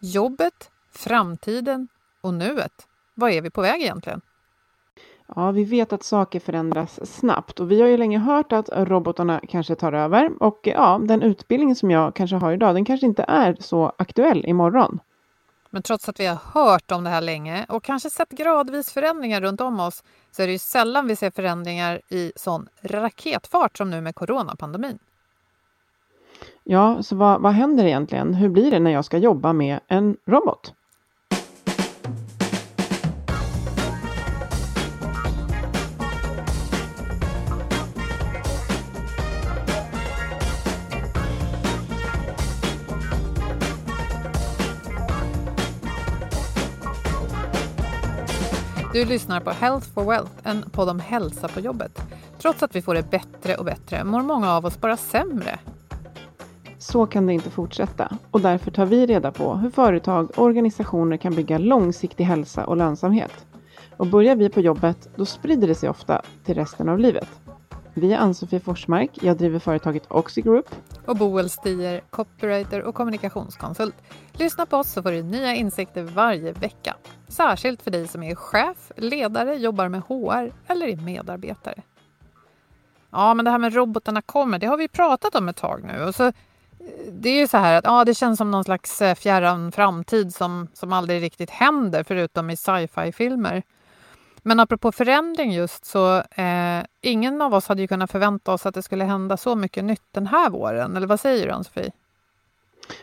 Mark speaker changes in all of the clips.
Speaker 1: Jobbet, framtiden och nuet. Vad är vi på väg egentligen?
Speaker 2: Ja, vi vet att saker förändras snabbt och vi har ju länge hört att robotarna kanske tar över och ja, den utbildning som jag kanske har idag, den kanske inte är så aktuell imorgon.
Speaker 1: Men trots att vi har hört om det här länge och kanske sett gradvis förändringar runt om oss så är det ju sällan vi ser förändringar i sån raketfart som nu med coronapandemin.
Speaker 2: Ja, så vad, vad händer egentligen? Hur blir det när jag ska jobba med en robot?
Speaker 1: Du lyssnar på Health for Wealth, en podd om hälsa på jobbet. Trots att vi får det bättre och bättre mår många av oss bara sämre.
Speaker 2: Så kan det inte fortsätta och därför tar vi reda på hur företag och organisationer kan bygga långsiktig hälsa och lönsamhet. Och börjar vi på jobbet, då sprider det sig ofta till resten av livet. Vi är Ann-Sofie Forsmark, jag driver företaget Oxy Group.
Speaker 1: Och Boel Stier, copywriter och kommunikationskonsult. Lyssna på oss så får du nya insikter varje vecka. Särskilt för dig som är chef, ledare, jobbar med HR eller är medarbetare. Ja, men det här med robotarna kommer, det har vi pratat om ett tag nu. Och så, eh, det är ju så här att ja, det känns som någon slags eh, fjärran framtid som, som aldrig riktigt händer förutom i sci-fi-filmer. Men apropå förändring just så eh, ingen av oss hade ju kunnat förvänta oss att det skulle hända så mycket nytt den här våren. Eller vad säger du Ann-Sofie?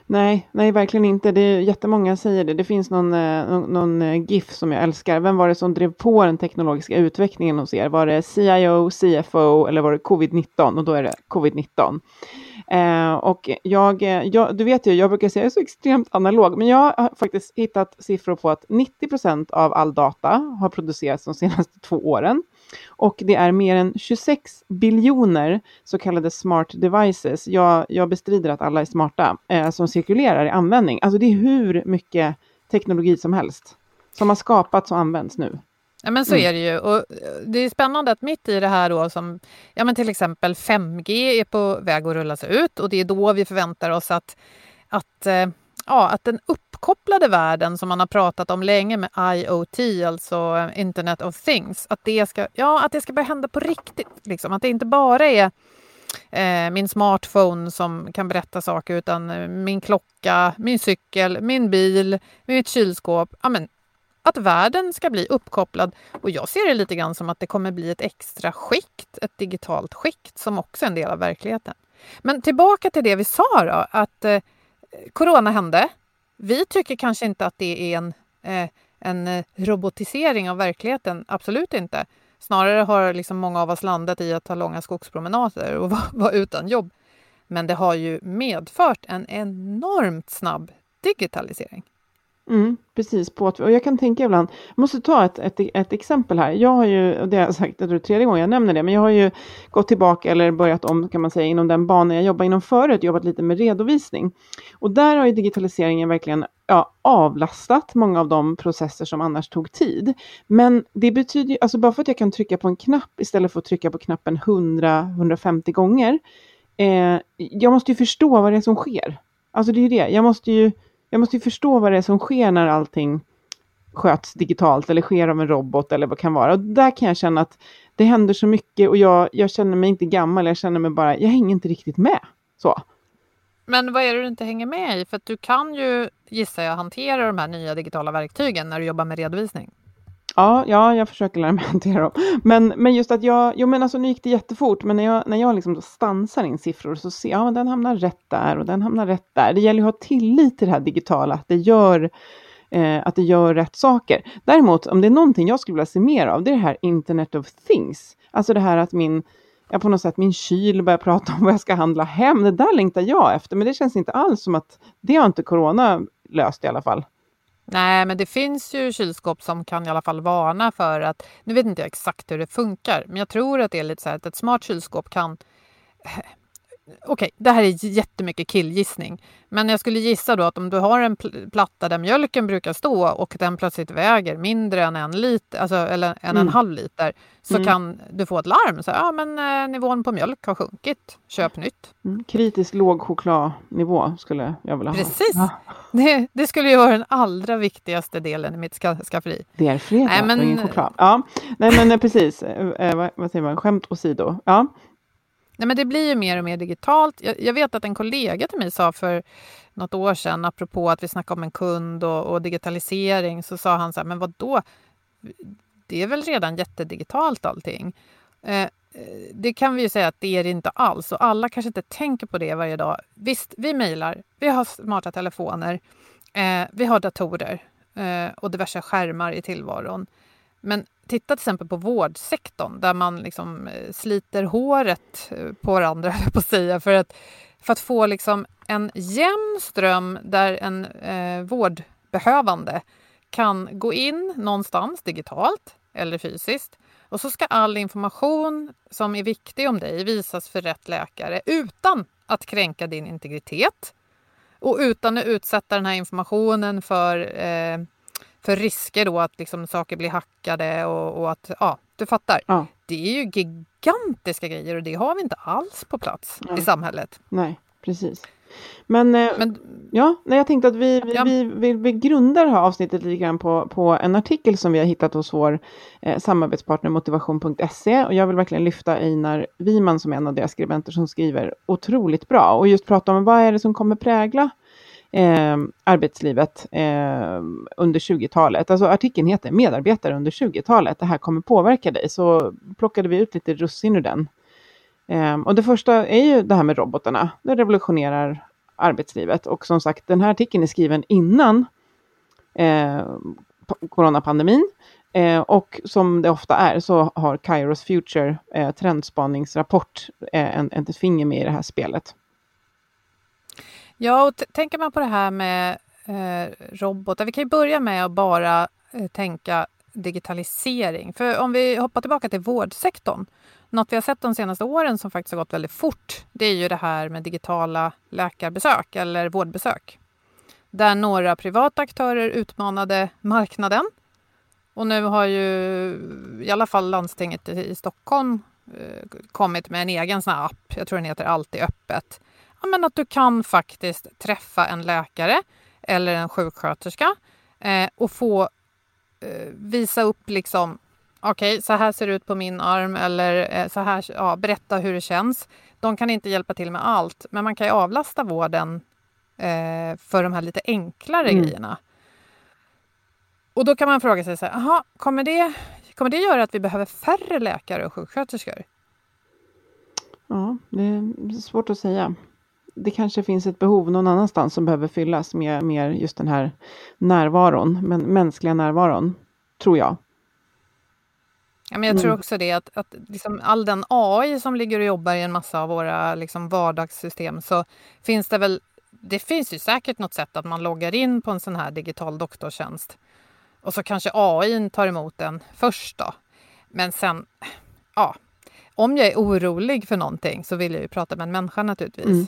Speaker 2: Nej, nej, verkligen inte. Det är jättemånga säger det. Det finns någon, eh, någon, någon eh, GIF som jag älskar. Vem var det som drev på den teknologiska utvecklingen hos er? Var det CIO, CFO eller var det covid-19? Och då är det covid-19. Eh, och jag, eh, jag, du vet ju, jag brukar säga att jag är så extremt analog, men jag har faktiskt hittat siffror på att 90 procent av all data har producerats de senaste två åren. Och det är mer än 26 biljoner så kallade smart devices. Jag, jag bestrider att alla är smarta, eh, som cirkulerar i användning. Alltså det är hur mycket teknologi som helst som har skapats och används nu.
Speaker 1: Ja, men så mm. är det ju. Och det är spännande att mitt i det här då som ja, men till exempel 5G är på väg att rullas ut och det är då vi förväntar oss att, att, eh, ja, att den uppkopplade världen som man har pratat om länge med IoT, alltså Internet of Things, att det ska, ja, att det ska börja hända på riktigt. Liksom. Att det inte bara är eh, min smartphone som kan berätta saker utan min klocka, min cykel, min bil, mitt kylskåp. Ja, men att världen ska bli uppkopplad. Och jag ser det lite grann som att det kommer bli ett extra skikt, ett digitalt skikt som också är en del av verkligheten. Men tillbaka till det vi sa då, att eh, corona hände. Vi tycker kanske inte att det är en, eh, en eh, robotisering av verkligheten, absolut inte. Snarare har liksom många av oss landat i att ta långa skogspromenader och vara, vara utan jobb. Men det har ju medfört en enormt snabb digitalisering.
Speaker 2: Mm, precis, på och jag kan tänka ibland, jag måste ta ett, ett, ett exempel här. Jag har ju, och det har jag sagt, det är tredje gången jag nämner det, men jag har ju gått tillbaka eller börjat om kan man säga inom den banan jag jobbade inom förut, jobbat lite med redovisning. Och där har ju digitaliseringen verkligen ja, avlastat många av de processer som annars tog tid. Men det betyder ju, alltså bara för att jag kan trycka på en knapp istället för att trycka på knappen 100-150 gånger, eh, jag måste ju förstå vad det är som sker. Alltså det är ju det, jag måste ju jag måste ju förstå vad det är som sker när allting sköts digitalt eller sker av en robot eller vad det kan vara. Och där kan jag känna att det händer så mycket och jag, jag känner mig inte gammal, jag känner mig bara, jag hänger inte riktigt med. Så.
Speaker 1: Men vad är det du inte hänger med i? För att du kan ju, gissar jag, hantera de här nya digitala verktygen när du jobbar med redovisning.
Speaker 2: Ja, ja, jag försöker lära mig hantera dem. Men, men just att jag, jo men alltså nu gick det jättefort, men när jag, när jag liksom stansar in siffror så ser jag, ja den hamnar rätt där och den hamnar rätt där. Det gäller ju att ha tillit till det här digitala, att det gör eh, att det gör rätt saker. Däremot, om det är någonting jag skulle vilja se mer av, det är det här Internet of Things. Alltså det här att min, ja, på något sätt min kyl börjar prata om vad jag ska handla hem. Det där längtar jag efter, men det känns inte alls som att det har inte corona löst i alla fall.
Speaker 1: Nej, men det finns ju kylskåp som kan i alla fall varna för att, nu vet inte jag exakt hur det funkar, men jag tror att det är lite så här att ett smart kylskåp kan Okej, okay, det här är jättemycket killgissning. Men jag skulle gissa då att om du har en platta där mjölken brukar stå och den plötsligt väger mindre än en liter, alltså, eller en, mm. en halv liter, så mm. kan du få ett larm. Så, ja, men eh, nivån på mjölk har sjunkit, köp nytt.
Speaker 2: Mm. Kritiskt låg chokladnivå skulle jag vilja ha.
Speaker 1: Precis! Ja. Det, det, skulle ju vara den allra viktigaste delen i mitt ska, skafferi.
Speaker 2: Det är fredag Nej, men, och ingen choklad. Ja, nej men eh, precis, eh, eh, vad, vad säger man, skämt åsido. Ja.
Speaker 1: Nej, men det blir ju mer och mer digitalt. Jag, jag, vet att en kollega till mig sa för något år sedan, apropå att vi snackade om en kund och, och digitalisering, så sa han så här, men vad då? Det är väl redan jättedigitalt allting? Eh, det kan vi ju säga att det är det inte alls och alla kanske inte tänker på det varje dag. Visst, vi mejlar, vi har smarta telefoner, eh, vi har datorer eh, och diverse skärmar i tillvaron. Men titta till exempel på vårdsektorn där man liksom eh, sliter håret eh, på varandra, på att säga, för att, för att få liksom en jämn ström där en eh, vårdbehövande kan gå in någonstans digitalt eller fysiskt och så ska all information som är viktig om dig visas för rätt läkare utan att kränka din integritet och utan att utsätta den här informationen för eh, för risker då att liksom saker blir hackade och, och att, ja, du fattar. Ja. Det är ju gigantiska grejer och det har vi inte alls på plats Nej. i samhället.
Speaker 2: Nej, precis. Men, eh, Men ja, nej, jag tänkte att vi, vi, ja. vi, vi, vi, grundar det här avsnittet lite grann på, på en artikel som vi har hittat hos vår eh, samarbetspartner motivation.se och jag vill verkligen lyfta Einar Wiman som är en av deras skribenter som skriver otroligt bra och just prata om vad är det som kommer prägla eh, arbetslivet eh, under 20-talet. Alltså artikeln heter Medarbetare under 20-talet. Det här kommer påverka dig. Så plockade vi ut lite russin ur den. Eh, och det första är ju det här med robotarna. Det revolutionerar arbetslivet. Och som sagt, den här artikeln är skriven innan eh, coronapandemin. Eh, och som det ofta är så har Kairos Future eh, trendspaningsrapport eh, en, ett finger med i det här spelet.
Speaker 1: Ja, och tänker man på det här med eh, robotar, vi kan ju börja med att bara eh, tänka digitalisering. För om vi hoppar tillbaka till vårdsektorn, något vi har sett de senaste åren som faktiskt har gått väldigt fort, det är ju det här med digitala läkarbesök eller vårdbesök. Där några privata aktörer utmanade marknaden. Och nu har ju i alla fall landstinget i Stockholm eh, kommit med en egen sån app, jag tror den heter Alltid öppet, men att du kan faktiskt träffa en läkare eller en sjuksköterska eh, och få eh, visa upp liksom okej, okay, så här ser det ut på min arm eller eh, så här, ja, berätta hur det känns. De kan inte hjälpa till med allt, men man kan ju avlasta vården eh, för de här lite enklare mm. grejerna. Och då kan man fråga sig så här, aha, kommer det, kommer det göra att vi behöver färre läkare och sjuksköterskor?
Speaker 2: Ja, det är svårt att säga. Det kanske finns ett behov någon annanstans som behöver fyllas med mer just den här närvaron, men mänskliga närvaron, tror jag.
Speaker 1: Ja, men jag tror mm. också det att, att liksom all den AI som ligger och jobbar i en massa av våra liksom vardagssystem så finns det väl det finns ju säkert något sätt att man loggar in på en sån här digital doktortjänst och så kanske AI tar emot den först då. Men sen, ja, om jag är orolig för någonting så vill jag ju prata med en människa naturligtvis. Mm.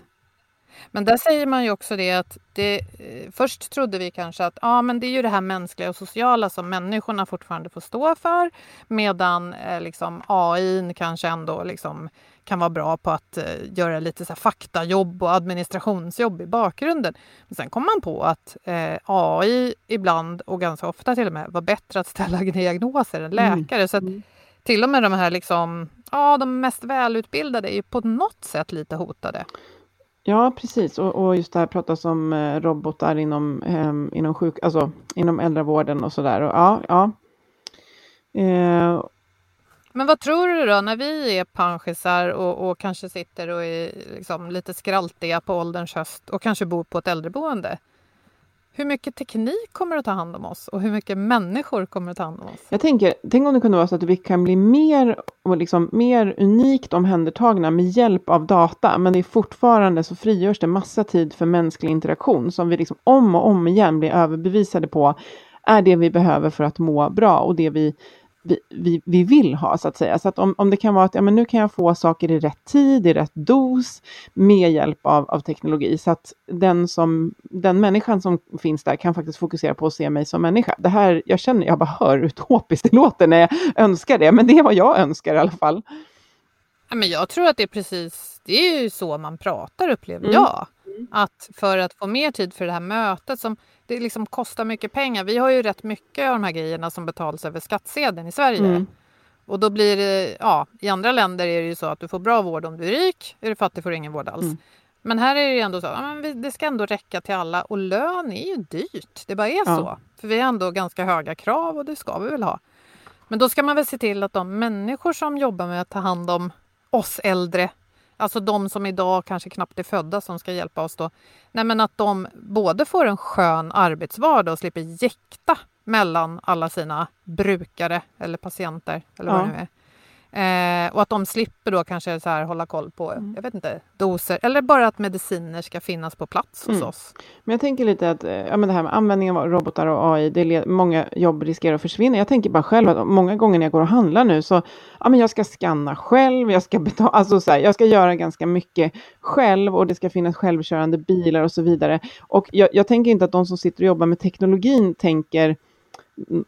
Speaker 1: Men där säger man ju också det att det, eh, först trodde vi kanske att ja, men det är ju det här mänskliga och sociala som människorna fortfarande får stå för medan eh, liksom, AI kanske ändå liksom, kan vara bra på att eh, göra lite så faktajobb och administrationsjobb i bakgrunden. Men sen kom man på att eh, AI ibland och ganska ofta till och med var bättre att ställa diagnoser än mm. läkare. Mm. Så att, mm. till och med de här liksom, ja, de mest välutbildade är ju på något sätt lite hotade.
Speaker 2: Ja, precis. Och, och just det här pratas om eh, robotar inom, eh, inom, sjuk, alltså, inom äldrevården och sådär. Ja, ja.
Speaker 1: Eh. Men vad tror du då när vi är panschisar och, och kanske sitter och är liksom lite skraltiga på ålderns höst och kanske bor på ett äldreboende? Hur mycket teknik kommer att ta hand om oss och hur mycket människor kommer att ta hand om oss?
Speaker 2: Jag tänker, tänk om det kunde vara så att vi kan bli mer, liksom, mer unikt omhändertagna med hjälp av data, men det är fortfarande så frigörs det massa tid för mänsklig interaktion som vi liksom om och om igen blir överbevisade på är det vi behöver för att må bra och det vi vi, vi, vi vill ha, så att säga. Så att om, om det kan vara att ja, men nu kan jag få saker i rätt tid, i rätt dos, med hjälp av, av teknologi, så att den, som, den människan som finns där kan faktiskt fokusera på att se mig som människa. Det här, jag känner, jag bara hör utopiskt det låter när jag önskar det, men det är vad jag önskar i alla fall.
Speaker 1: Ja, men jag tror att det är precis, det är ju så man pratar upplever mm. jag. Att för att få mer tid för det här mötet som det liksom kostar mycket pengar. Vi har ju rätt mycket av de här grejerna som betalas över skattsedeln i Sverige. Mm. Och då blir det, ja, i andra länder är det ju så att du får bra vård om du är rik. Är du fattig får du ingen vård alls. Mm. Men här är det ändå så att det ska ändå räcka till alla och lön är ju dyrt. Det bara är ja. så. För vi har ändå ganska höga krav och det ska vi väl ha. Men då ska man väl se till att de människor som jobbar med att ta hand om oss äldre Alltså de som idag kanske knappt är födda som ska hjälpa oss då. Nej men att de både får en skön arbetsvardag och slipper jäkta mellan alla sina brukare eller patienter eller vad ja. det nu är. Eh, och att de slipper då kanske så här hålla koll på mm. jag vet inte, doser eller bara att mediciner ska finnas på plats hos mm. oss.
Speaker 2: Men jag tänker lite att ja, men det här med användningen av robotar och AI, det många jobb riskerar att försvinna. Jag tänker bara själv att många gånger när jag går och handlar nu så ja, men jag ska skanna själv, jag ska, betala, alltså så här, jag ska göra ganska mycket själv och det ska finnas självkörande bilar och så vidare. Och jag, jag tänker inte att de som sitter och jobbar med teknologin tänker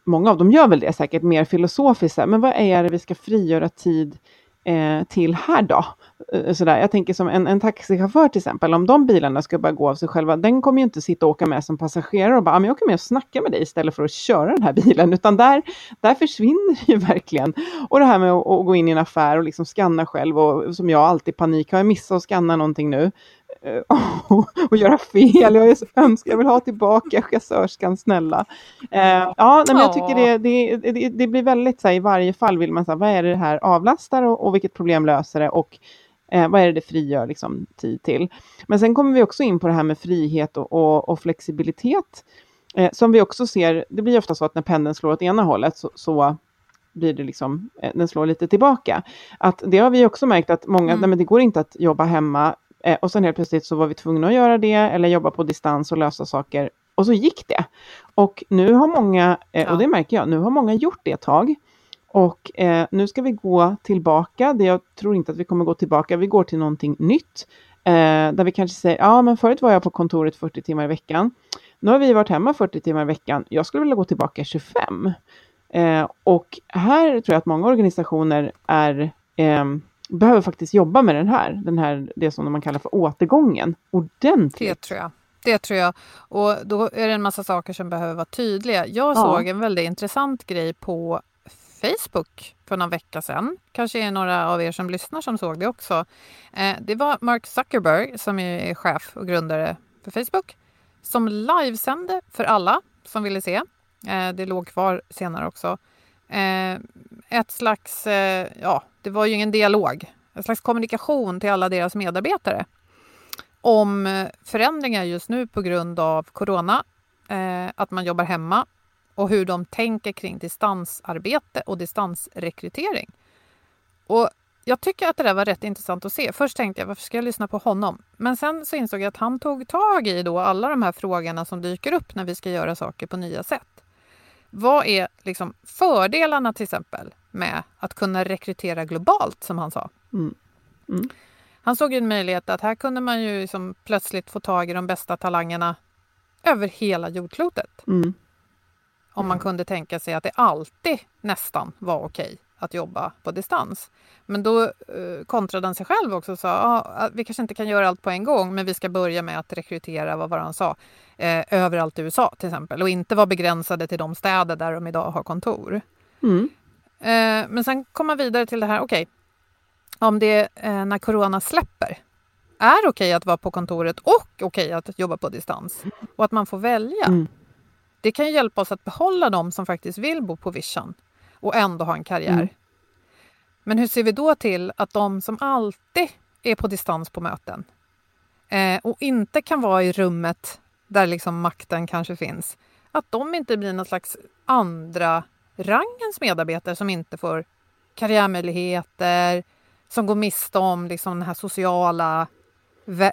Speaker 2: många av dem gör väl det säkert mer filosofiskt, men vad är det vi ska frigöra tid eh, till här då? Eh, sådär. Jag tänker som en, en taxichaufför till exempel, om de bilarna ska bara gå av sig själva, den kommer ju inte sitta och åka med som passagerare och bara, ah, men jag åker med och snackar med dig istället för att köra den här bilen, utan där, där försvinner det ju verkligen. Och det här med att, att gå in i en affär och liksom skanna själv och som jag alltid panik, har jag missat att skanna någonting nu? Och, och göra fel. Jag önskar, jag vill ha tillbaka kassörskan, snälla. Eh, ja, men jag tycker det, det, det, det blir väldigt så här, i varje fall vill man säga, vad är det här avlastar och, och vilket problem löser det och eh, vad är det det frigör liksom, tid till. Men sen kommer vi också in på det här med frihet och, och, och flexibilitet. Eh, som vi också ser, det blir ofta så att när pendeln slår åt ena hållet så, så blir det liksom, eh, den slår lite tillbaka. Att det har vi också märkt att många, mm. nej men det går inte att jobba hemma Eh, och sen helt plötsligt så var vi tvungna att göra det eller jobba på distans och lösa saker. Och så gick det. Och nu har många, eh, ja. och det märker jag, nu har många gjort det ett tag. Och eh, nu ska vi gå tillbaka. Det jag tror inte att vi kommer gå tillbaka. Vi går till någonting nytt. Eh, där vi kanske säger, ja men förut var jag på kontoret 40 timmar i veckan. Nu har vi varit hemma 40 timmar i veckan. Jag skulle vilja gå tillbaka 25. Eh, och här tror jag att många organisationer är ehm, behöver faktiskt jobba med den här, den här, det som man kallar för återgången, ordentligt.
Speaker 1: Det tror jag. Det tror jag. Och då är det en massa saker som behöver vara tydliga. Jag ja. såg en väldigt intressant grej på Facebook för någon vecka sedan. Kanske är några av er som lyssnar som såg det också. Eh, det var Mark Zuckerberg som är chef och grundare för Facebook som livesände för alla som ville se. Eh, det låg kvar senare också. Eh, ett slags, eh, ja, det var ju ingen dialog, en slags kommunikation till alla deras medarbetare. om förändringar just nu på grund av corona, eh, att man jobbar hemma och hur de tänker kring distansarbete och distansrekrytering. Och jag tycker att det där var rätt intressant att se. Först tänkte jag varför ska jag lyssna på honom? Men sen så insåg jag att han tog tag i då alla de här frågorna som dyker upp när vi ska göra saker på nya sätt. Vad är liksom fördelarna till exempel med att kunna rekrytera globalt som han sa? Mm. Mm. Han såg en möjlighet att här kunde man ju liksom plötsligt få tag i de bästa talangerna över hela jordklotet. Mm. Om man kunde tänka sig att det alltid nästan var okej att jobba på distans. Men då eh, kontrade han sig själv också och sa ah, vi kanske inte kan göra allt på en gång men vi ska börja med att rekrytera, vad var han sa, eh, överallt i USA till exempel och inte vara begränsade till de städer där de idag har kontor. Mm. Eh, men sen kom man vidare till det här, okej, okay, om det eh, när corona släpper är okej okay att vara på kontoret och okej okay att jobba på distans och att man får välja. Mm. Det kan hjälpa oss att behålla de som faktiskt vill bo på vischan och ändå ha en karriär. Mm. Men hur ser vi då till att de som alltid är på distans på möten eh, och inte kan vara i rummet där liksom makten kanske finns, att de inte blir någon slags andra rangens medarbetare som inte får karriärmöjligheter, som går miste om liksom den här sociala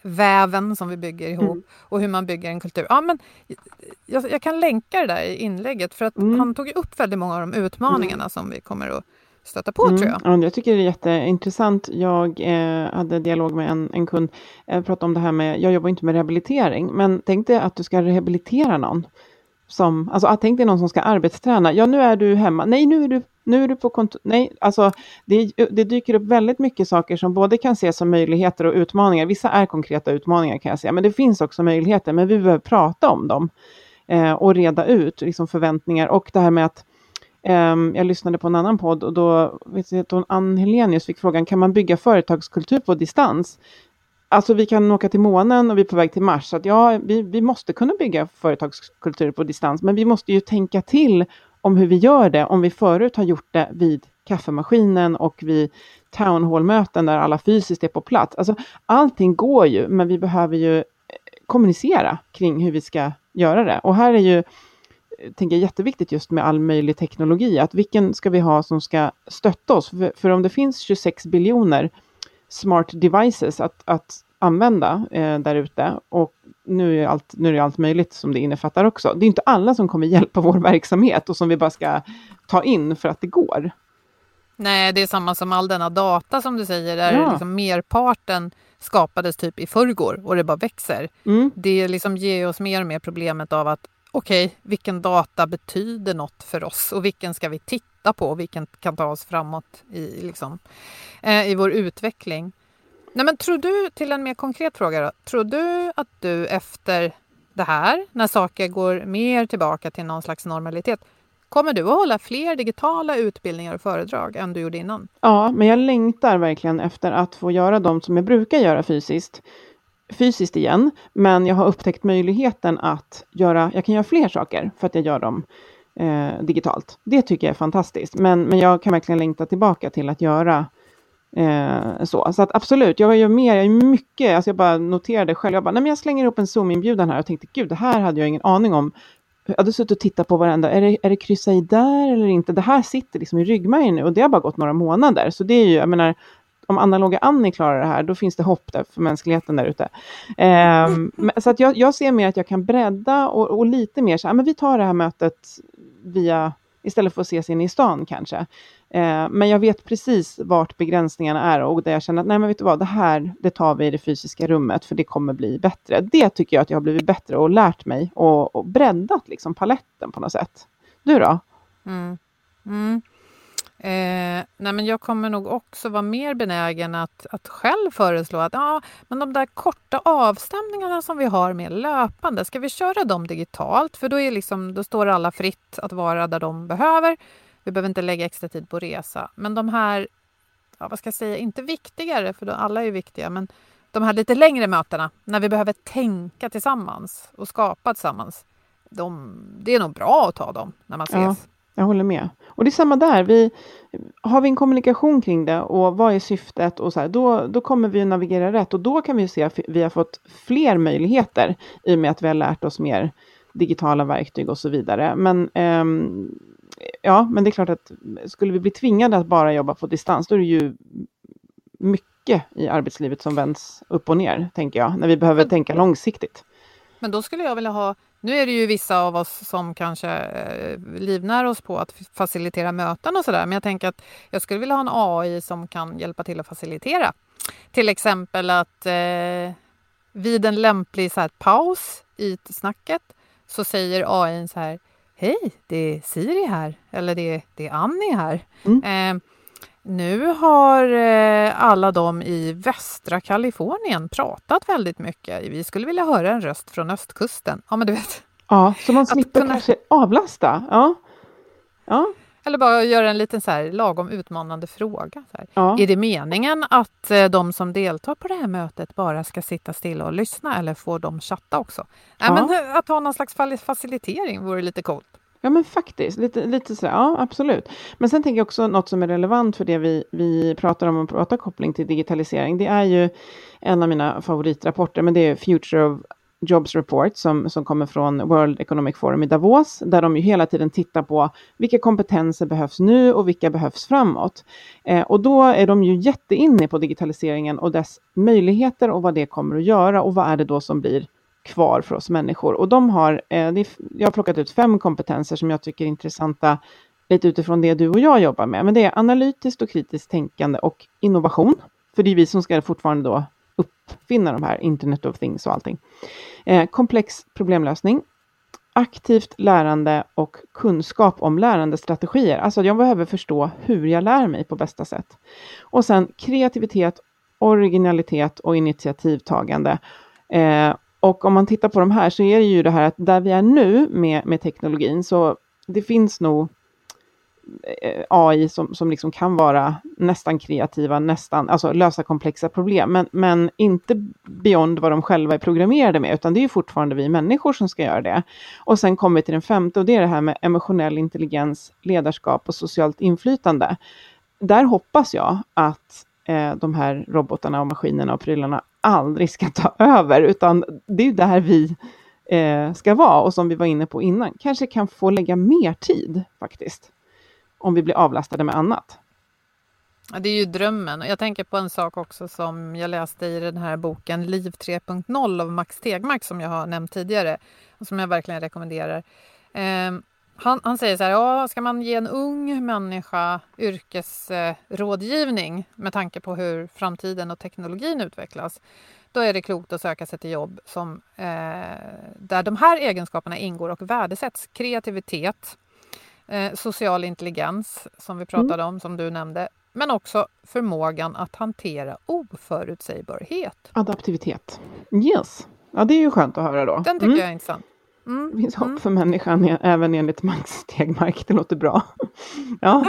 Speaker 1: väven som vi bygger ihop mm. och hur man bygger en kultur. Ja, men jag, jag, kan länka det där i inlägget för att mm. han tog upp väldigt många av de utmaningarna mm. som vi kommer att stöta på tror jag.
Speaker 2: Ja, jag tycker det är jätteintressant. Jag eh, hade dialog med en, en kund, eh, pratade om det här med, jag jobbar inte med rehabilitering, men tänk dig att du ska rehabilitera någon som, alltså tänk dig någon som ska arbetsträna. Ja, nu är du hemma. Nej, nu är du, nu är du på kontor. Nej, alltså det, det dyker upp väldigt mycket saker som både kan ses som möjligheter och utmaningar. Vissa är konkreta utmaningar kan jag säga, men det finns också möjligheter. Men vi behöver prata om dem eh, och reda ut liksom, förväntningar och det här med att ehm, jag lyssnade på en annan podd och då vet jag, Ann Helenius fick frågan, kan man bygga företagskultur på distans? Alltså vi kan åka till månen och vi är på väg till Mars. Så att ja, vi, vi måste kunna bygga företagskultur på distans, men vi måste ju tänka till om hur vi gör det, om vi förut har gjort det vid kaffemaskinen och vid town hall-möten där alla fysiskt är på plats. Alltså, allting går ju, men vi behöver ju eh, kommunicera kring hur vi ska göra det. Och här är ju, eh, tänker jag, jätteviktigt just med all möjlig teknologi, att vilken ska vi ha som ska stötta oss? För, för om det finns 26 biljoner smart devices att, att använda eh, där ute. Och nu är, allt, nu är det allt möjligt som det innefattar också. Det är inte alla som kommer hjälpa vår verksamhet och som vi bara ska ta in för att det går.
Speaker 1: Nej, det är samma som all denna data som du säger, där ja. liksom merparten skapades typ i förrgår och det bara växer. Mm. Det liksom ger oss mer och mer problemet av att okej, okay, vilken data betyder något för oss och vilken ska vi titta på och vilken kan ta oss framåt i, liksom, eh, i vår utveckling. Nej, men tror du, till en mer konkret fråga då, tror du att du efter det här, när saker går mer tillbaka till någon slags normalitet, Kommer du att hålla fler digitala utbildningar och föredrag än du gjorde innan?
Speaker 2: Ja, men jag längtar verkligen efter att få göra de som jag brukar göra fysiskt fysiskt igen, men jag har upptäckt möjligheten att göra, jag kan göra fler saker för att jag gör dem eh, digitalt. Det tycker jag är fantastiskt, men, men jag kan verkligen längta tillbaka till att göra eh, så. Så att absolut, jag gör mer, jag gör mycket, alltså jag bara noterade själv, jag bara, nej men jag slänger upp en Zoom-inbjudan här och tänkte, gud, det här hade jag ingen aning om. Jag hade suttit och tittat på varenda, är det, är det kryssa i där eller inte? Det här sitter liksom i ryggmärgen nu och det har bara gått några månader. Så det är ju, jag menar, om analoga Annie klarar det här, då finns det hopp där för mänskligheten där ute. Um, så att jag, jag, ser mer att jag kan bredda och, och lite mer så här, men vi tar det här mötet via, istället för att ses inne i stan kanske. Eh, men jag vet precis vart begränsningarna är och där jag känner att nej men vet du vad, det här det tar vi i det fysiska rummet för det kommer bli bättre. Det tycker jag att jag har blivit bättre och lärt mig och, och breddat liksom paletten på något sätt. Du då? Mm. Mm.
Speaker 1: Eh, nej men jag kommer nog också vara mer benägen att, att själv föreslå att ja, men de där korta avstämningarna som vi har med löpande, ska vi köra dem digitalt? För då, är liksom, då står alla fritt att vara där de behöver. Vi behöver inte lägga extra tid på resa. Men de här, ja, vad ska jag säga, inte viktigare, för då, alla är viktiga, men de här lite längre mötena när vi behöver tänka tillsammans och skapa tillsammans. De, det är nog bra att ta dem när man ses. Ja.
Speaker 2: Jag håller med. Och det är samma där. Vi, har vi en kommunikation kring det och vad är syftet och så här, då, då kommer vi navigera rätt och då kan vi se att vi har fått fler möjligheter i och med att vi har lärt oss mer digitala verktyg och så vidare. Men ehm, ja, men det är klart att skulle vi bli tvingade att bara jobba på distans, då är det ju mycket i arbetslivet som vänds upp och ner, tänker jag, när vi behöver men, tänka långsiktigt.
Speaker 1: Men då skulle jag vilja ha, nu är det ju vissa av oss som kanske eh, livnär oss på att facilitera möten och sådär, men jag tänker att jag skulle vilja ha en AI som kan hjälpa till att facilitera. Till exempel att eh, vid en lämplig så här, paus i snacket så säger AI så här Hej, det är Siri här, eller det, det är Annie här. Mm. Eh, nu har eh, alla de i västra Kalifornien pratat väldigt mycket. Vi skulle vilja höra en röst från östkusten. Ja, men du vet.
Speaker 2: Ja, så man slipper kunna... kanske avlasta. Ja. ja.
Speaker 1: Eller bara göra en liten så här lagom utmanande fråga. Ja. Är det meningen att eh, de som deltar på det här mötet bara ska sitta stilla och lyssna eller får de chatta också? Ja. Nej, men eh, att ha någon slags facilitering vore lite coolt.
Speaker 2: Ja men faktiskt, lite, lite så, ja absolut. Men sen tänker jag också något som är relevant för det vi, vi pratar om och pratar koppling till digitalisering. Det är ju en av mina favoritrapporter, men det är Future of Jobs Report som, som kommer från World Economic Forum i Davos, där de ju hela tiden tittar på vilka kompetenser behövs nu och vilka behövs framåt. Eh, och då är de ju jätteinne på digitaliseringen och dess möjligheter och vad det kommer att göra och vad är det då som blir kvar för oss människor. Och de har, eh, jag har plockat ut fem kompetenser som jag tycker är intressanta lite utifrån det du och jag jobbar med. Men det är analytiskt och kritiskt tänkande och innovation. För det är vi som ska fortfarande då uppfinna de här Internet of Things och allting. Eh, komplex problemlösning, aktivt lärande och kunskap om lärandestrategier. Alltså jag behöver förstå hur jag lär mig på bästa sätt. Och sen kreativitet, originalitet och initiativtagande. Eh, och om man tittar på de här så är det ju det här att där vi är nu med, med teknologin så det finns nog eh, AI som, som liksom kan vara nästan kreativa, nästan, alltså lösa komplexa problem, men, men inte beyond vad de själva är programmerade med, utan det är ju fortfarande vi människor som ska göra det. Och sen kommer vi till den femte och det är det här med emotionell intelligens, ledarskap och socialt inflytande. Där hoppas jag att eh, de här robotarna och maskinerna och prylarna aldrig ska ta över, utan det är där vi eh, ska vara och som vi var inne på innan, kanske kan få lägga mer tid faktiskt, om vi blir avlastade med annat.
Speaker 1: Ja, det är ju drömmen. Jag tänker på en sak också som jag läste i den här boken Liv 3.0 av Max Tegmark som jag har nämnt tidigare och som jag verkligen rekommenderar. Eh, han, han, säger så här, ja, ska man ge en ung människa yrkesrådgivning med tanke på hur framtiden och teknologin utvecklas, då är det klokt att söka sig till jobb som, eh, där de här egenskaperna ingår och värdesätts. Kreativitet, eh, social intelligens som vi pratade mm. om, som du nämnde, men också förmågan att hantera oförutsägbarhet.
Speaker 2: Adaptivitet. Yes. Ja, det är ju skönt att höra då.
Speaker 1: Den tycker mm. jag är intressant.
Speaker 2: Mm. Det finns hopp mm. för människan även enligt Max Stegmark. Det låter bra. ja.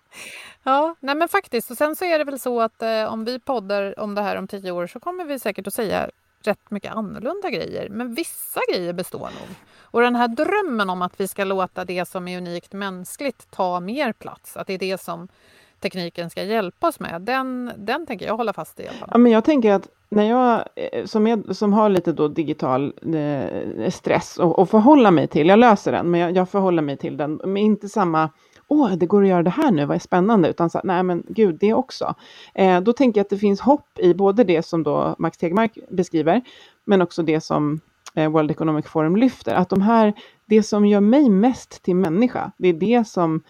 Speaker 1: ja, nej men faktiskt. Och sen så är det väl så att eh, om vi poddar om det här om tio år så kommer vi säkert att säga rätt mycket annorlunda grejer. Men vissa grejer består nog. Och den här drömmen om att vi ska låta det som är unikt mänskligt ta mer plats, att det är det som tekniken ska hjälpa oss med, den, den tänker jag hålla fast i.
Speaker 2: Ja, men jag tänker att när jag eh, som, är, som har lite då digital eh, stress och, och förhålla mig till, jag löser den, men jag, jag förhåller mig till den med inte samma åh, det går att göra det här nu, vad är spännande, utan så, nej men gud, det också. Eh, då tänker jag att det finns hopp i både det som då Max Tegmark beskriver, men också det som eh, World Economic Forum lyfter, att de här, det som gör mig mest till människa, det är det som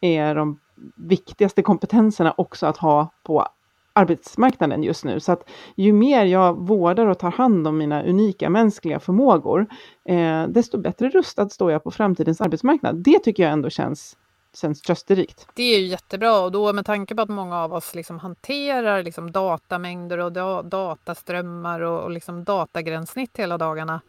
Speaker 2: är de viktigaste kompetenserna också att ha på arbetsmarknaden just nu. Så att ju mer jag vårdar och tar hand om mina unika mänskliga förmågor, eh, desto bättre rustad står jag på framtidens arbetsmarknad. Det tycker jag ändå känns känns trösterikt.
Speaker 1: Det är ju jättebra och då med tanke på att många av oss liksom hanterar liksom datamängder och da dataströmmar och, och liksom datagränssnitt hela dagarna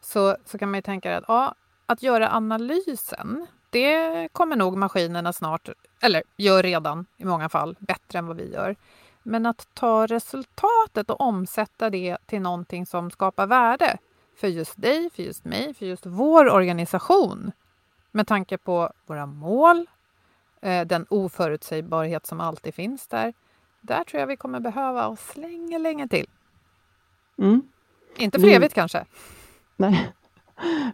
Speaker 1: så, så kan man ju tänka att ja, att göra analysen det kommer nog maskinerna snart, eller gör redan i många fall, bättre än vad vi gör. Men att ta resultatet och omsätta det till någonting som skapar värde för just dig, för just mig, för just vår organisation med tanke på våra mål, eh, den oförutsägbarhet som alltid finns där. Där tror jag vi kommer behöva oss länge, länge till.
Speaker 2: Mm.
Speaker 1: Inte för
Speaker 2: Vi-
Speaker 1: evigt kanske.
Speaker 2: Nej.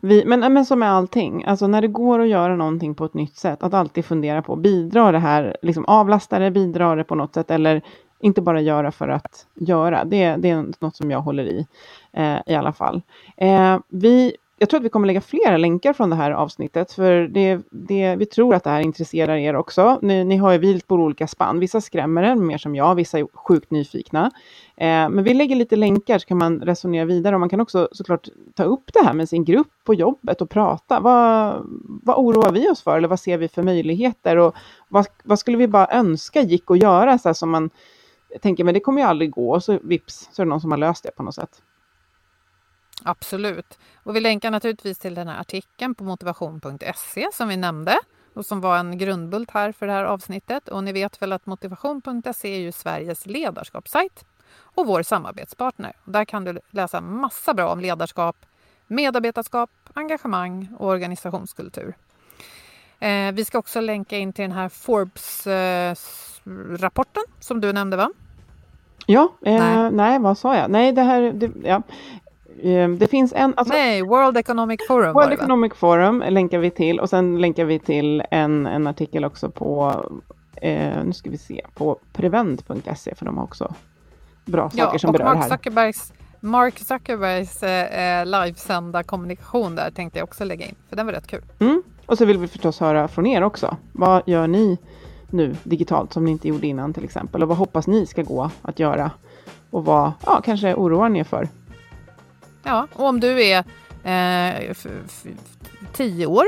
Speaker 2: Vi, men, men som med allting, alltså när det går att göra någonting på ett nytt sätt, att alltid fundera på, bidrar det här, liksom avlastar det, bidrar det på något sätt, eller inte bara göra för att göra. Det, det är något som jag håller i, eh, i alla fall. Eh, vi, jag tror att vi kommer lägga flera länkar från det här avsnittet, för det, det, vi tror att det här intresserar er också. Ni, ni har ju vilt på olika spann, vissa skrämmer er, mer som jag, vissa är sjukt nyfikna. Eh, men vi lägger lite länkar så kan man resonera vidare och man kan också såklart ta upp det här med sin grupp på jobbet och prata. Vad, vad oroar vi oss för eller vad ser vi för möjligheter och vad, vad skulle vi bara önska gick att göra så här som man tänker men det kommer ju aldrig gå och så vips så är det någon som har löst det på något sätt.
Speaker 1: Absolut. Och vi länkar naturligtvis till den här artikeln på motivation.se som vi nämnde och som var en grundbult här för det här avsnittet. Och ni vet väl att motivation.se är ju Sveriges ledarskapssajt och vår samarbetspartner. Där kan du läsa massa bra om ledarskap, medarbetarskap, engagemang och organisationskultur. Eh, vi ska också länka in till den här Forbes-rapporten som du nämnde va?
Speaker 2: Ja, eh, nej.
Speaker 1: Nej.
Speaker 2: vad sa jag? Nej, det här, det, ja. Eh, det finns en, alltså,
Speaker 1: Nej, World Economic Forum
Speaker 2: World? Economic Forum länkar vi till och sen länkar vi till en, en artikel också på, eh, nu ska vi se, på prevent.se för de har också bra saker som berör
Speaker 1: Mark
Speaker 2: här.
Speaker 1: Zuckerbergs, Mark Zuckerbergs eh, livesända kommunikation där tänkte jag också lägga in, för den var rätt kul.
Speaker 2: Mm. Och så vill vi förstås höra från er också. Vad gör ni nu digitalt som ni inte gjorde innan till exempel? Och vad hoppas ni ska gå att göra? Och vad ja, kanske oroar ni er för?
Speaker 1: Ja, och om du är eh, tio år,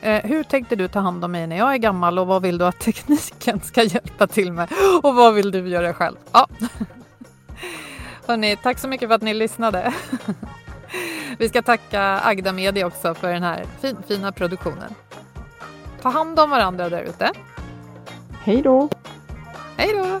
Speaker 1: eh, hur tänkte du ta hand om mig när jag är gammal och vad vill du att tekniken ska hjälpa till med? Och vad vill du göra själv? Ja. Hörrni, tack så mycket för att ni lyssnade. Vi ska tacka Agda Media också för den här fin, fina produktionen. Ta hand om varandra där ute.
Speaker 2: Hej då!
Speaker 1: Hej då!